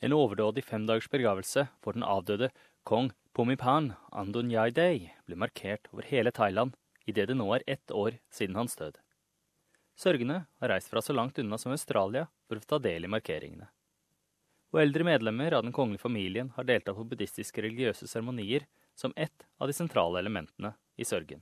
En overdådig femdagers begravelse for den avdøde kong Pumipan Andonyaidei ble markert over hele Thailand idet det nå er ett år siden hans død. Sørgende har reist fra så langt unna som Australia for å ta del i markeringene. Og eldre medlemmer av den kongelige familien har deltatt på buddhistiske religiøse seremonier som ett av de sentrale elementene i sørgen.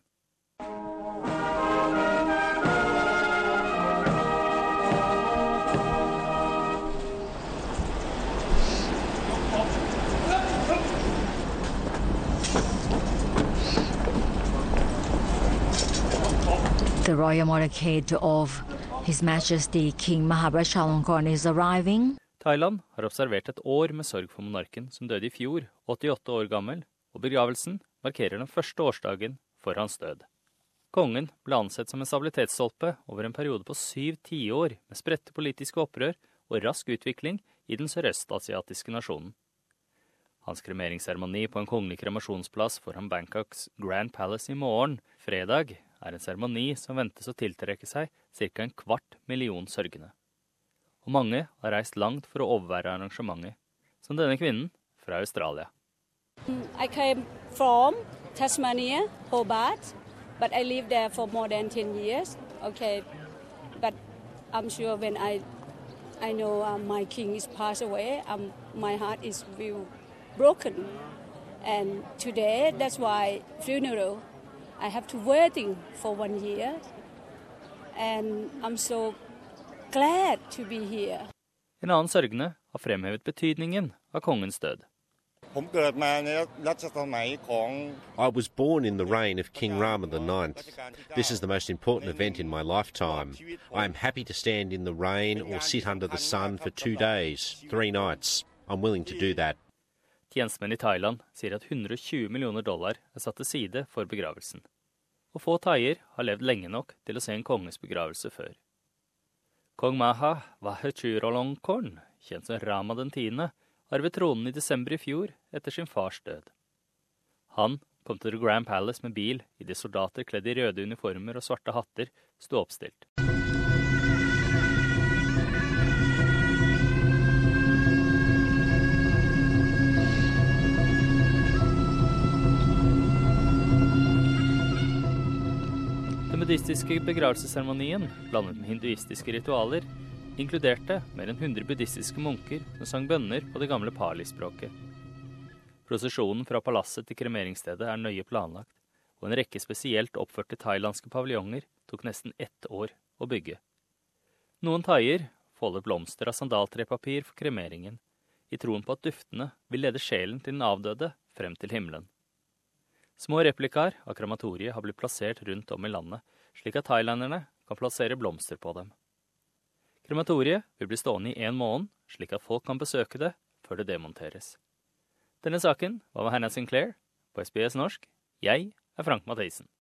The royal motorcade of His Majesty King Mahabharata is arriving. Thailand har observert et år med sorg for monarken som døde i fjor, 88 år gammel, og begravelsen markerer den første årsdagen for hans død. Kongen ble ansett som en stabilitetsstolpe over en periode på syv tiår med spredte politiske opprør og rask utvikling i den sørøstasiatiske nasjonen. Hans kremeringsseremoni på en kongelig kremasjonsplass foran Bangkoks Grand Palace i morgen, fredag, er en seremoni som ventes å tiltrekke seg ca. en kvart million sørgende. Og mange har reist langt for å overvære arrangementet, som denne kvinnen fra Australia. I came from Tasmania, Hobart, but I lived there for more than 10 years. Okay, but I'm sure when I I know uh, my king is passed away, um, my heart is real broken. And today, that's why funeral I have to waiting for one year, and I'm so glad to be here. En annen sørgende har fremhevet betydningen av kongens død. I was born in the reign of King Rama IX. This is the most important event in my lifetime. I am happy to stand in the rain or sit under the sun for two days, three nights. I'm willing to do that. Tjenestemenn i Thailand sier at 120 millioner dollar er satt til side for begravelsen. Og få thaier har levd lenge nok til å se en konges begravelse før. Kong Maha Wahechurolongkorn, kjent som Rama den tiende, arvet tronen i desember i fjor etter sin fars død. Han kom til The Grand Palace med bil idet soldater kledd i røde uniformer og svarte hatter sto oppstilt. Den buddhistiske begravelsesseremonien, blandet med hinduistiske ritualer, inkluderte mer enn 100 buddhistiske munker som sang bønner på det gamle pali-språket. Prosesjonen fra palasset til kremeringsstedet er nøye planlagt, og en rekke spesielt oppførte thailandske paviljonger tok nesten ett år å bygge. Noen thaier folder blomster av sandaltrepapir for kremeringen, i troen på at duftene vil lede sjelen til den avdøde frem til himmelen. Små replikaer av krematoriet har blitt plassert rundt om i landet, slik at thailanderne kan plassere blomster på dem. Krematoriet vil bli stående i én måned, slik at folk kan besøke det før det demonteres. Denne saken var med Hannah Sinclair på SBS norsk. Jeg er Frank Mathisen.